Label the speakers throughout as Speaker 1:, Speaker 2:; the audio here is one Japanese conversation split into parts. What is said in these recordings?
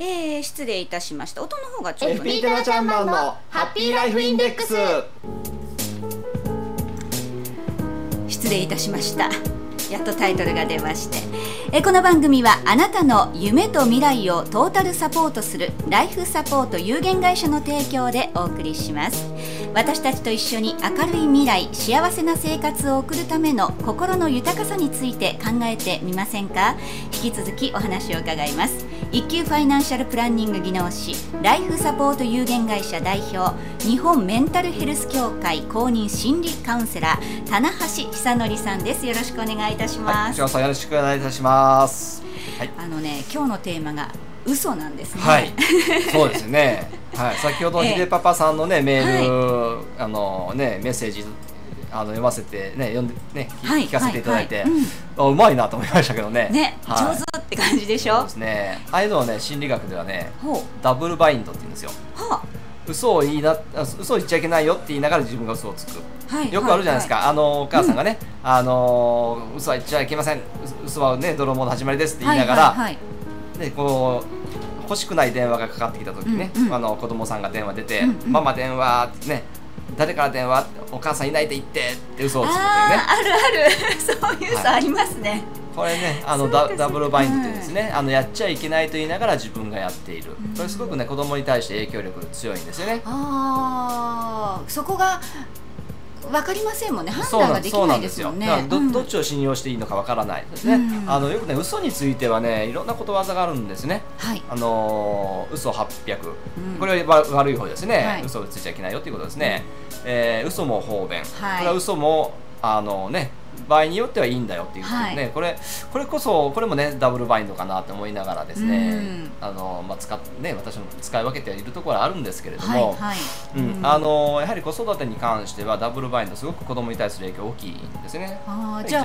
Speaker 1: えー、失礼いたしました。音の方がちょっとね。
Speaker 2: FP テナちゃんマンのハッピーライフインデックス。
Speaker 1: 失礼いたしました。やっとタイトルが出まして。えこの番組はあなたの夢と未来をトータルサポートするライフサポート有限会社の提供でお送りします。私たちと一緒に明るい未来幸せな生活を送るための心の豊かさについて考えてみませんか？引き続きお話を伺います一級ファイナンシャルプランニング技能士ライフサポート有限会社代表日本メンタルヘルス協会公認心理カウンセラー棚橋久則さんです。よろしくお願いいたし
Speaker 2: はい、
Speaker 1: ます、
Speaker 2: 内さんよろしくお願いいたします。はい、
Speaker 1: あのね今日のテーマが嘘なんですね。
Speaker 2: はい、そうですね。はい、先ほど
Speaker 1: ええ。
Speaker 2: ひでパパさんのねメール、あのねメッセージあの読ませてね読んでね聞,、かせていただいて、
Speaker 1: はいはいうん。
Speaker 2: あうまいなと思いましたけどね。
Speaker 1: ね、
Speaker 2: はい。
Speaker 1: 上手って感じでしょ？
Speaker 2: そうですね。ああいうのはね心理学ではねダブルバインドって言うんですよ。
Speaker 1: は
Speaker 2: 嘘を言いなあ嘘を言っちゃいけないよって言いながら自分が嘘をつく。
Speaker 1: あ、はい、
Speaker 2: よくあるじゃないですか、
Speaker 1: は
Speaker 2: あのお母さんがね、あの嘘は言っちゃいけません、う嘘はね泥棒の始まりですって言いながら、
Speaker 1: はいはい
Speaker 2: でこう欲しくない電話がかかってきた時にね、
Speaker 1: うんうん。
Speaker 2: あの子供さんが電話出て、
Speaker 1: うんうん。
Speaker 2: ママ電話ってね誰から電話？お母さんいないって言ってって嘘をつくというね。
Speaker 1: あるある。そういう嘘
Speaker 2: はい
Speaker 1: ありますね、
Speaker 2: これねあのダダブルバインドってですね、あのやっちゃいけないと言いながら自分がやっている、
Speaker 1: うん。
Speaker 2: これすごくね子供に対して影響力強いんですよね。
Speaker 1: ああそこが分かりませんもんね。判断ができないです
Speaker 2: よ。だからど,、
Speaker 1: うん。
Speaker 2: どっちを信用していいのかわからないですね、
Speaker 1: うん。
Speaker 2: あのよくね嘘についてはねいろんなことわざがあるんですね。
Speaker 1: はい。
Speaker 2: あのー嘘800、
Speaker 1: うん。
Speaker 2: これは悪い方ですね、
Speaker 1: はい。
Speaker 2: 嘘をついちゃいけないよということですね、えー嘘も方便、
Speaker 1: はい。
Speaker 2: これは嘘もあのね場合によってはいいんだよっていうね、
Speaker 1: はい。
Speaker 2: これこれこそこれもねダブルバインドかなと思いながらですね、
Speaker 1: うん。
Speaker 2: あのまあ使っね私も使い分けているところはあるんですけれども、
Speaker 1: はいはい、
Speaker 2: うん。あのやはり子育てに関してはダブルバインドすごく子供に対する影響大きいんですよね。
Speaker 1: あーじゃあ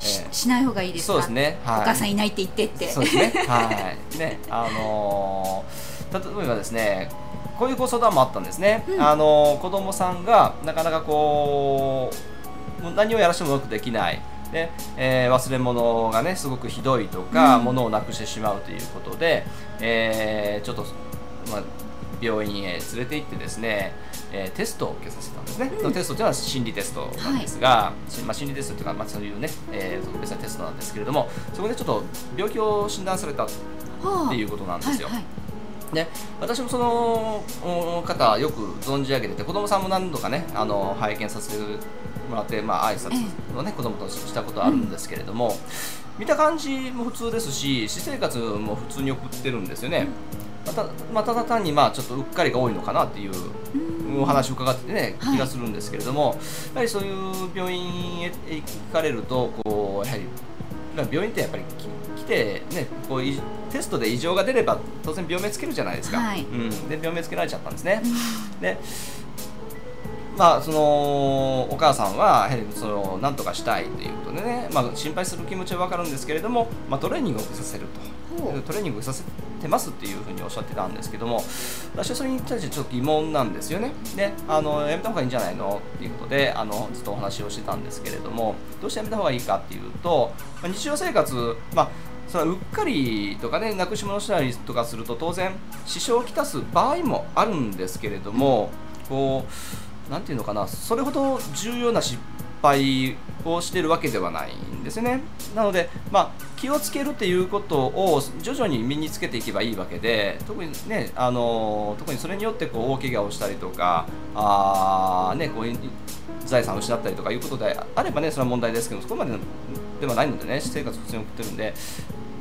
Speaker 1: し
Speaker 2: ええ。
Speaker 1: しない方がいいですか？
Speaker 2: そうですね。はい。
Speaker 1: お母さんいないって言ってって。
Speaker 2: そうですね。はい。ね、あのー例えばですね、こういうご相談もあったんですね。
Speaker 1: うん。
Speaker 2: あのー子供さんがなかなかこうもう何をやらしてもうまくできない。で、えー忘れ物がねすごくひどいとか、
Speaker 1: うん。
Speaker 2: 物をなくしてしまうということで、えーちょっとまあ病院へ連れて行ってですね、えーテストを受けさせたんですね、
Speaker 1: うん。
Speaker 2: テストというのは心理テストなんですが、しまあ、心理テストというか、まあ、そういうね、えー特別なテストなんですけれどもそこでちょっと病気を診断されたっ
Speaker 1: はあ
Speaker 2: ていうことなんですよ。
Speaker 1: はいはい。
Speaker 2: ね、私もそのお方よく存じ上げてて子供さんも何度かねあの拝見させてもらって、まあ挨拶をね、子供としたことはあるんですけれども、見た感じも普通ですし私生活も普通に送ってるんですよね。またまあ、ただ単にまあちょっとうっかりが多いのかなっていうお話を伺ってね
Speaker 1: はい。
Speaker 2: 気がするんですけれども、やはりそういう病院へ行かれるとこうやはりまあ病院ってやっぱりき来てねこういテストで異常が出れば当然病名つけるじゃないですか、
Speaker 1: はい。
Speaker 2: うん、で病名つけられちゃったんですね、でまあそのお母さんはやはりその何とかしたいということでね、まあ、心配する気持ちは分かるんですけれども、まあ、トレーニングを受けさせると。トレーニングをさせてますっていうふうにおっしゃってたんですけども私はそれに対してちょっと疑問なんですよね。であのやめた方がいいんじゃないのっていうことであのずっとお話をしてたんですけれどもどうしてやめた方がいいかっていうと、まあ日常生活まあそれはうっかりとかねなくし物したりとかすると当然支障をきたす場合もあるんですけれどもこうなんていうのかなそれほど重要な失敗をしてるわけではないんですね。なので、まあ、気をつけるっていうことを徐々に身につけていけばいいわけで特にねあの特にそれによってこう大怪我をしたりとかあ、ね、こう財産を失ったりとかいうことであればねそれは問題ですけどそこまでではないのでね私生活普通に送ってるんで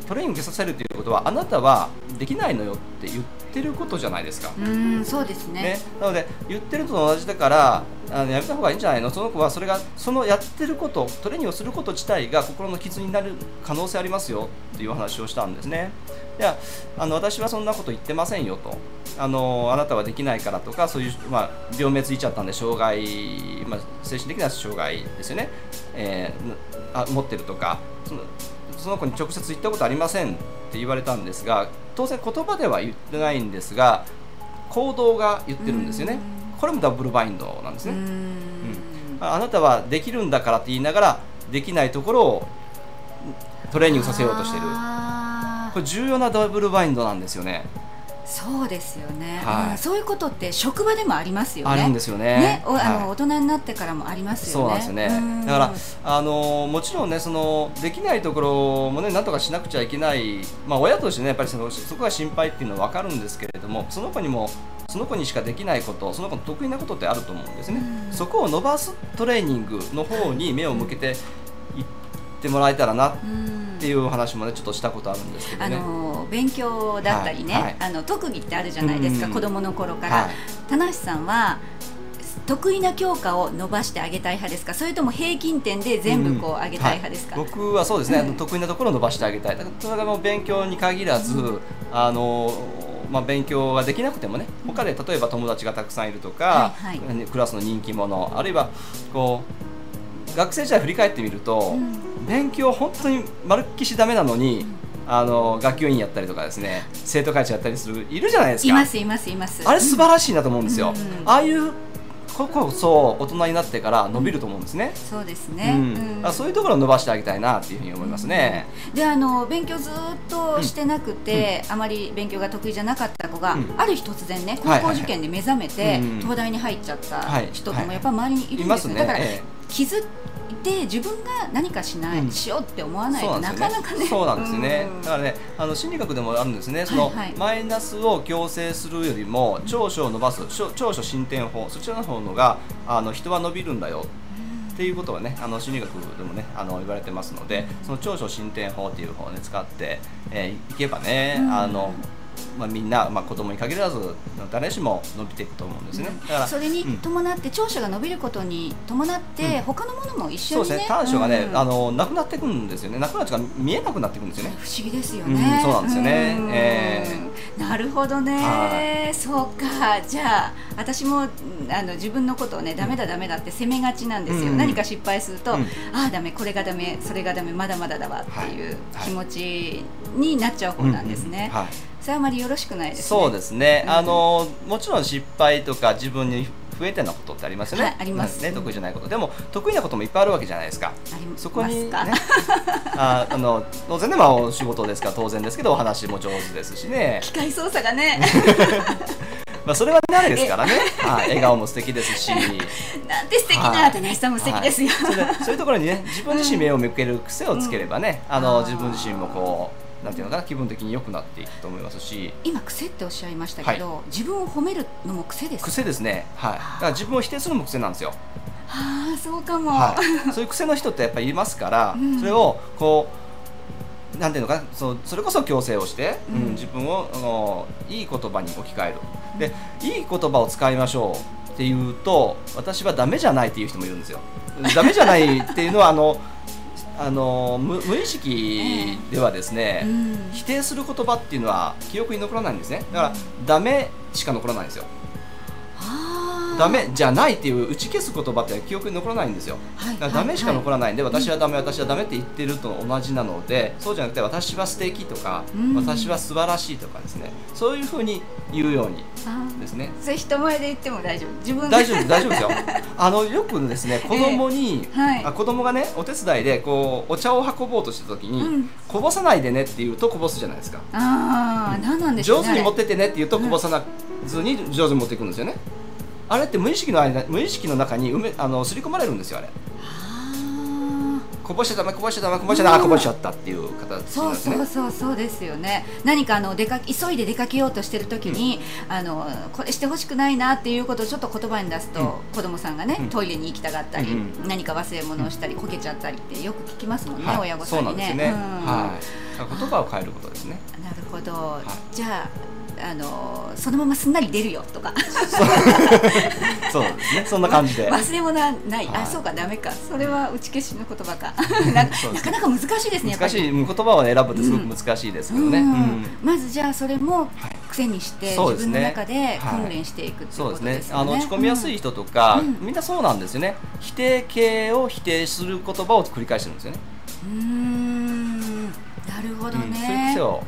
Speaker 2: トレーニング受けさせるということはあなたはできないのよって言ってることじゃないですか。
Speaker 1: うーんそうですね。
Speaker 2: ね、なので言ってるのと同じだからあのやめた方がいいんじゃないの？その子はそれがそのやってることトレーニングをすること自体が心の傷になる可能性ありますよっていうお話をしたんですね。いやあの私はそんなこと言ってませんよと。あのあなたはできないからとかそういう、まあ、病名ついちゃったんで障害、まあ、精神的な障害ですよね、えーあ持ってるとかそのその子に直接言ったことありませんって言われたんですが当然言葉では言ってないんですが行動が言ってるんですよね。これもダブルバインドなんですね、
Speaker 1: うーん。
Speaker 2: ああなたはできるんだからって言いながらできないところをトレーニングさせようとしてる。
Speaker 1: あ
Speaker 2: これ重要なダブルバインドなんですよね。
Speaker 1: そうですよね、
Speaker 2: はい
Speaker 1: うんそういうことって職場でもありますよね。
Speaker 2: あるんですよね。
Speaker 1: ね、おあの、
Speaker 2: はい
Speaker 1: 大人になってからもありますよね。
Speaker 2: そうなんですよね
Speaker 1: うん。
Speaker 2: だからあのもちろんねそのできないところもねなんとかしなくちゃいけないまあ親としてねやっぱりそのそこが心配っていうのはわかるんですけれどもその子にもその子にしかできないことその子の得意なことってあると思うんですね。
Speaker 1: うん
Speaker 2: そこを伸ばすトレーニングの方に目を向けていってもらえたらなっ
Speaker 1: うん
Speaker 2: ていう話もねちょっとしたことあるんですけど
Speaker 1: あ
Speaker 2: ね。
Speaker 1: の勉強だったりね、
Speaker 2: はい。はい。
Speaker 1: あの特技ってあるじゃないですか、
Speaker 2: うん
Speaker 1: 子供の頃から、
Speaker 2: はい。
Speaker 1: 棚橋さんは得意な教科を伸ばしてあげたい派ですか？それとも平均点で全部こう上げたい派ですか、
Speaker 2: はい僕はそうですね、
Speaker 1: うん。
Speaker 2: 得意なところを伸ばしてあげたい。だからそれがもう勉強に限らず、あのまあ、勉強ができなくてもね他で例えば友達がたくさんいるとか、
Speaker 1: はいは
Speaker 2: クラスの人気者あるいはこう学生時代振り返ってみると、
Speaker 1: うん。
Speaker 2: 勉強本当にまるっきしダメなのに、あの学級委員やったりとかですね生徒会長やったりするいるじゃないですか。
Speaker 1: いますいますいます。
Speaker 2: あれ素晴らしいなと思うんですよ、
Speaker 1: うん
Speaker 2: ああいうここそ大人になってから伸びると思うんですね、
Speaker 1: そうです
Speaker 2: う
Speaker 1: ね、
Speaker 2: ん。
Speaker 1: うん。
Speaker 2: あそういうところを伸ばしてあげたいなっていうふうに思いますね。
Speaker 1: であの勉強ずっとしてなくて、あまり勉強が得意じゃなかった子が、
Speaker 2: うん。
Speaker 1: ある日突然ね
Speaker 2: はいはいはい。
Speaker 1: 高校受験で目覚めて、
Speaker 2: うん
Speaker 1: 東大に入っちゃった
Speaker 2: はい
Speaker 1: 人ともやっぱ周りにいるん
Speaker 2: いますね。
Speaker 1: ですよだから
Speaker 2: え
Speaker 1: 気づいて自分が何かしない、
Speaker 2: うん。
Speaker 1: しようって思わ
Speaker 2: え
Speaker 1: ないとなかなかね。
Speaker 2: そうなんですよね。
Speaker 1: うん。
Speaker 2: だからね、あの心理学でもあるんですね。その、
Speaker 1: はいはい。
Speaker 2: マイナスを強制するよりも長所を伸ばす、長長所進展法、そちらの方のがあの人は伸びるんだよ。っていうことはね、あの心理学でもね、あの言われてますので、その長所進展法っていう方をね使って、えーいけばね、
Speaker 1: うん。
Speaker 2: あのまあみんなまあ子供に限らず誰しも伸びていくと思うんですね。だから
Speaker 1: それに
Speaker 2: うん。
Speaker 1: 伴って長所が伸びることに伴って、
Speaker 2: うん。
Speaker 1: 他のものも一緒にね。
Speaker 2: そうです。ね短所がね、
Speaker 1: うん。
Speaker 2: あのなくなっていくんですよね。なくなるというか見えなくなっていくんですよね。
Speaker 1: 不思議ですよ
Speaker 2: うん
Speaker 1: ね、
Speaker 2: そうなんですよね。
Speaker 1: うん。
Speaker 2: え
Speaker 1: なるほどね、
Speaker 2: は
Speaker 1: そうか。じゃあ私もうんあの自分のことをねダメだダメだって責めがちなんですよ、
Speaker 2: うん。
Speaker 1: 何か失敗すると、
Speaker 2: うん。
Speaker 1: ああダメこれがダメそれがダメまだまだだわっていう
Speaker 2: はい。
Speaker 1: 気持ちになっちゃう方なんですね、
Speaker 2: うんうん。はい、
Speaker 1: それはあまりよろしくないですね。
Speaker 2: そうですね、
Speaker 1: うん
Speaker 2: あのもちろん失敗とか自分に不得手なことってありますよね、
Speaker 1: はいあります。
Speaker 2: ね得意じゃないこと。でも得意なこともいっぱいあるわけじゃないですか。
Speaker 1: あります
Speaker 2: そこにね
Speaker 1: か
Speaker 2: ああの当然ねまあお仕事ですか？ら当然ですけどお話も上手ですしね。
Speaker 1: 機械操作がね。
Speaker 2: まあそれは慣れですからね。はい笑顔も素敵ですし。
Speaker 1: なんて素敵な、
Speaker 2: はい
Speaker 1: 田中さんも素敵ですよ、
Speaker 2: はい。それそういうところにね自分自身目を向ける癖をつければね、あ
Speaker 1: あー
Speaker 2: の自分自身もこうなんていうのかな気分的に良くなっていくと思いますし。
Speaker 1: 今癖っておっしゃいましたけど、自分を褒めるのも癖ですか？
Speaker 2: 癖ですね。はい。だから自分を否定するのも癖なんですよ、
Speaker 1: ああそうかも、
Speaker 2: はい、そういう癖の人ってやっぱりいますから、
Speaker 1: うん。
Speaker 2: それをこうなんていうのかなそうそれこそ強制をして、
Speaker 1: うん
Speaker 2: うん。自分をあのいい言葉に置き換える。でいい言葉を使いましょうっていうと私はダメじゃないっていう人もいるんですよ。ダメじゃないっていうのはあのあの無無意識ではですね、
Speaker 1: うん。
Speaker 2: 否定する言葉っていうのは記憶に残らないんですね。だからダメしか残らないんですよダメじゃないっていう打ち消す言葉って記憶に残らないんですよ。
Speaker 1: はい。
Speaker 2: だからダメしか残
Speaker 1: ら
Speaker 2: らないんで、私はダメ、私はダメって言ってると同じなので、そうじゃなくて、私は素敵とか、
Speaker 1: うん。
Speaker 2: 私は素晴らしいとかですね、そういうふうに言うように
Speaker 1: あ
Speaker 2: ですね。
Speaker 1: それ人前で言っても大丈夫。自分で。
Speaker 2: 大丈夫、大丈夫ですよ。あのよくですね、子供に、
Speaker 1: えはい。
Speaker 2: あ子供がね、お手伝いでこうお茶を運ぼうとした時に、
Speaker 1: うん。
Speaker 2: こぼさないでねって言うとこぼすじゃないですか。
Speaker 1: ああ何なんでしょうね
Speaker 2: 上手に持っ
Speaker 1: あ
Speaker 2: てってねって言うとこぼさなずに上手に持っていくんですよね。あれって無意識の間無意識の中に埋めあの刷り込まれるんですよあれ。
Speaker 1: あ
Speaker 2: こぼしちゃダメこぼしちゃダメこぼしちゃダメ、あこぼしちゃったっていう形ですね。
Speaker 1: そうそうそうですよね。何かあの出か急いで出かけようとしてる時に、あのこれしてほしくないなっていうことをちょっと言葉に出すと、
Speaker 2: うん。
Speaker 1: 子供さんがね、
Speaker 2: うん。
Speaker 1: トイレに行きたがったり、
Speaker 2: うん
Speaker 1: 何か忘れ物をしたりこけちゃったりってよく聞きますもんね、
Speaker 2: はい。
Speaker 1: 親御さんにね。
Speaker 2: そうなんですね、
Speaker 1: うん。
Speaker 2: はい言葉を変えることですね。
Speaker 1: なるほど、
Speaker 2: い。
Speaker 1: じゃああのそのまますんなり出るよとか。
Speaker 2: そう。ですね。そんな感じで。
Speaker 1: 忘れ物はない、
Speaker 2: はい。
Speaker 1: あそうか。ダメか。それは打ち消しの言葉か。なかなか難しいですね
Speaker 2: 難しい。言葉を選ぶってすごく難しいですけどね、
Speaker 1: うん。
Speaker 2: うん。
Speaker 1: まずじゃあそれも
Speaker 2: はい。
Speaker 1: 癖にして、
Speaker 2: そうですね。
Speaker 1: 自分の中で
Speaker 2: はい。
Speaker 1: 訓練していくっていう
Speaker 2: そうですね。
Speaker 1: ことですよね。
Speaker 2: あの落ち込みやすい人とか、
Speaker 1: うん。
Speaker 2: みんなそうなんですよね。否定形を否定する言葉を繰り返してるんですよね、
Speaker 1: うんるほど
Speaker 2: うんそういう
Speaker 1: ね
Speaker 2: 癖。を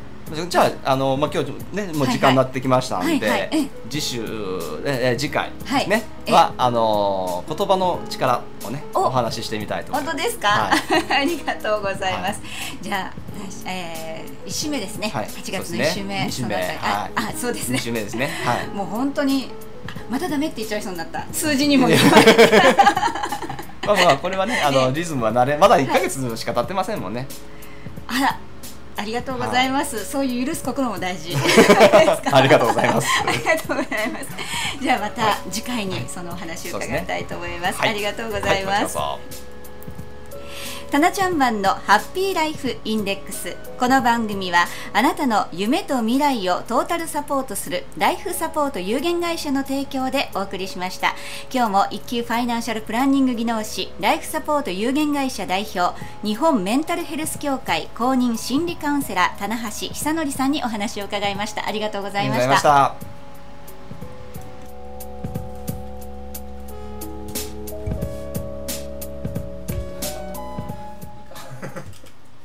Speaker 2: じゃああの、まあ、今日ねもう時間になってきましたんで、
Speaker 1: はいはい。
Speaker 2: 次週ええ次回
Speaker 1: はい。
Speaker 2: ね、
Speaker 1: え
Speaker 2: はあの言葉の力をね
Speaker 1: お。
Speaker 2: お話ししてみたいと思います。
Speaker 1: 本当ですか、
Speaker 2: は
Speaker 1: ありがとうございます、じゃあ、えー、1週目ですね、
Speaker 2: はい。
Speaker 1: 8月の1
Speaker 2: そうですね。
Speaker 1: 週目。
Speaker 2: 二週目。
Speaker 1: あああそうですね。
Speaker 2: 二週目ですね。はい。
Speaker 1: もう本当にあまたダメって言っちゃいそうになった。数字にも。
Speaker 2: まあまあこれはねあの
Speaker 1: え
Speaker 2: リズムは慣れまだ1ヶ月しか経ってませんもんね。
Speaker 1: あらありがとうございます、そういう許す心も大事
Speaker 2: ありがとうございます。
Speaker 1: ありがとうございます。じゃあまた次回にそのお話を伺いたいと思います。
Speaker 2: はい
Speaker 1: ありがとうございます。タナちゃんマンのハッピーライフインデックス。この番組はあなたの夢と未来をトータルサポートするライフサポート有限会社の提供でお送りしました。今日も一級ファイナンシャルプランニング技能士ライフサポート有限会社代表日本メンタルヘルス協会公認心理カウンセラー棚橋久則さんにお話を伺いました。
Speaker 2: ありがとうございました。